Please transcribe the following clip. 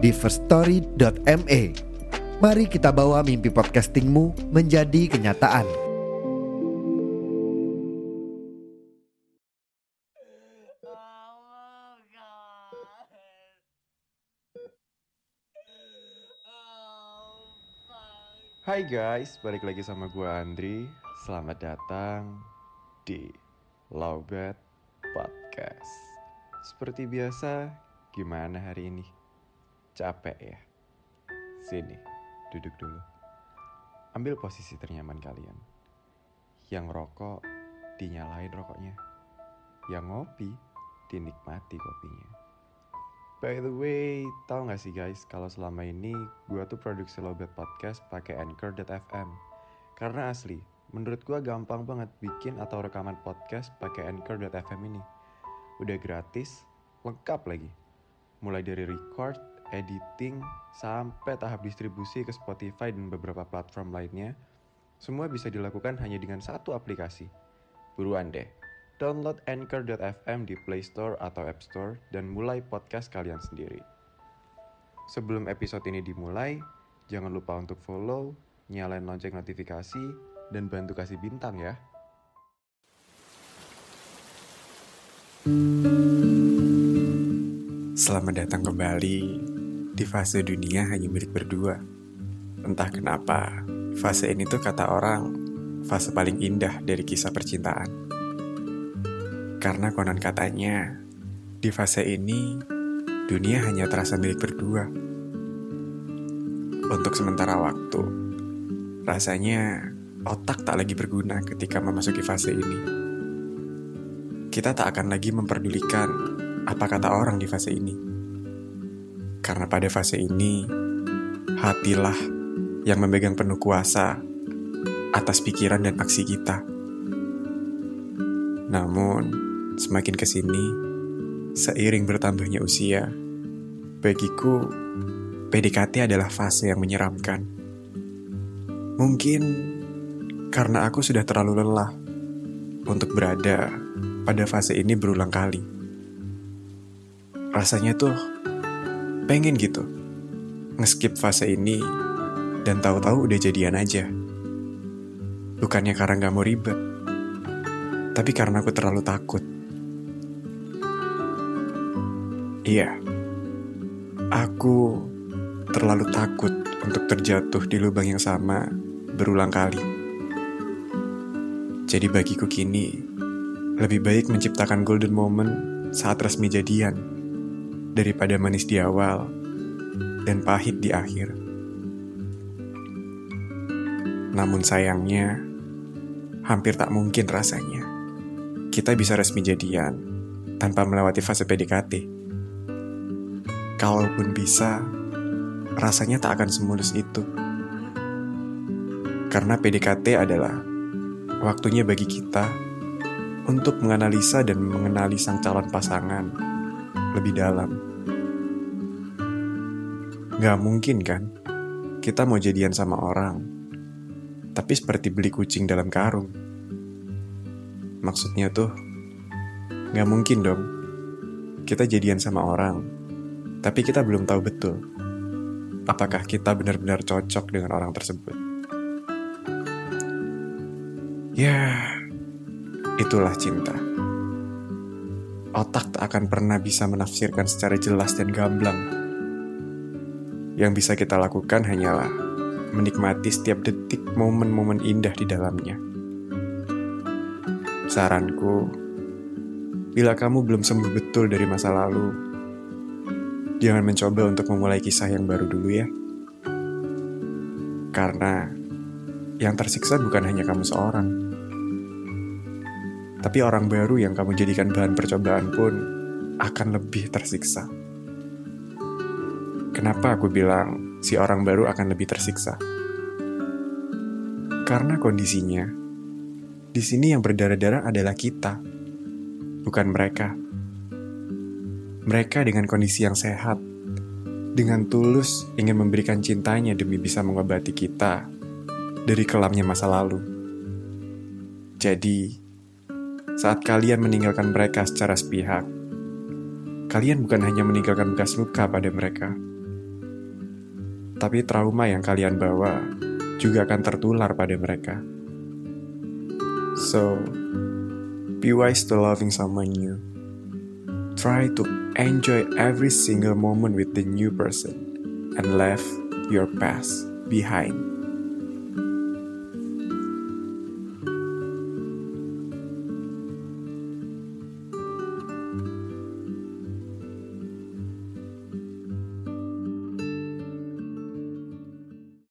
di firststory.me. Mari kita bawa mimpi podcastingmu menjadi kenyataan. Hai guys, balik lagi sama gue Andri. Selamat datang di Lowbat Podcast. Seperti biasa, gimana hari ini? Capek ya? Sini, duduk dulu. Ambil posisi ternyaman kalian. Yang rokok, dinyalain rokoknya. Yang ngopi, dinikmati kopinya. By the way, tau gak sih guys, kalau selama ini gue tuh produksi Lobet Podcast pakai Anchor.fm. Karena asli, menurut gue gampang banget bikin atau rekaman podcast pakai Anchor.fm ini. Udah gratis, lengkap lagi. Mulai dari record, editing, sampai tahap distribusi ke Spotify dan beberapa platform lainnya, semua bisa dilakukan hanya dengan satu aplikasi. Buruan deh, download Anchor.fm di Play Store atau App Store dan mulai podcast kalian sendiri. Sebelum episode ini dimulai, jangan lupa untuk follow, nyalain lonceng notifikasi, dan bantu kasih bintang ya. Selamat datang kembali di fase dunia hanya milik berdua. Entah kenapa, fase ini tuh kata orang fase paling indah dari kisah percintaan. Karena konon katanya, di fase ini, dunia hanya terasa milik berdua. Untuk sementara waktu, rasanya otak tak lagi berguna ketika memasuki fase ini. Kita tak akan lagi memperdulikan apa kata orang di fase ini. Karena pada fase ini, hatilah yang memegang penuh kuasa atas pikiran dan aksi kita. Namun, semakin ke sini, seiring bertambahnya usia, bagiku PDKT adalah fase yang menyeramkan. Mungkin karena aku sudah terlalu lelah untuk berada pada fase ini berulang kali. Rasanya tuh pengen gitu ngeskip fase ini dan tahu-tahu udah jadian aja. Bukannya karena gak mau ribet, tapi karena aku terlalu takut. Iya, aku terlalu takut untuk terjatuh di lubang yang sama berulang kali. Jadi bagiku kini, lebih baik menciptakan golden moment saat resmi jadian daripada manis di awal dan pahit di akhir. Namun sayangnya, hampir tak mungkin rasanya kita bisa resmi jadian tanpa melewati fase PDKT. Kalaupun bisa, rasanya tak akan semulus itu. Karena PDKT adalah waktunya bagi kita untuk menganalisa dan mengenali sang calon pasangan lebih dalam. Gak mungkin kan, kita mau jadian sama orang, tapi seperti beli kucing dalam karung. Maksudnya tuh, gak mungkin dong, kita jadian sama orang, tapi kita belum tahu betul apakah kita benar-benar cocok dengan orang tersebut. Ya, itulah cinta. Otak tak akan pernah bisa menafsirkan secara jelas dan gamblang. Yang bisa kita lakukan hanyalah menikmati setiap detik momen-momen indah di dalamnya. Saranku, bila kamu belum sembuh betul dari masa lalu, jangan mencoba untuk memulai kisah yang baru dulu ya. Karena yang tersiksa bukan hanya kamu seorang, tapi orang baru yang kamu jadikan bahan percobaan pun akan lebih tersiksa. Kenapa aku bilang si orang baru akan lebih tersiksa? Karena kondisinya, di sini yang berdarah-darah adalah kita, bukan mereka. Mereka dengan kondisi yang sehat, dengan tulus ingin memberikan cintanya demi bisa mengobati kita dari kelamnya masa lalu. Jadi, saat kalian meninggalkan mereka secara sepihak, kalian bukan hanya meninggalkan bekas luka pada mereka, tapi trauma yang kalian bawa juga akan tertular pada mereka. So, be wise to loving someone new. Try to enjoy every single moment with the new person and leave your past behind.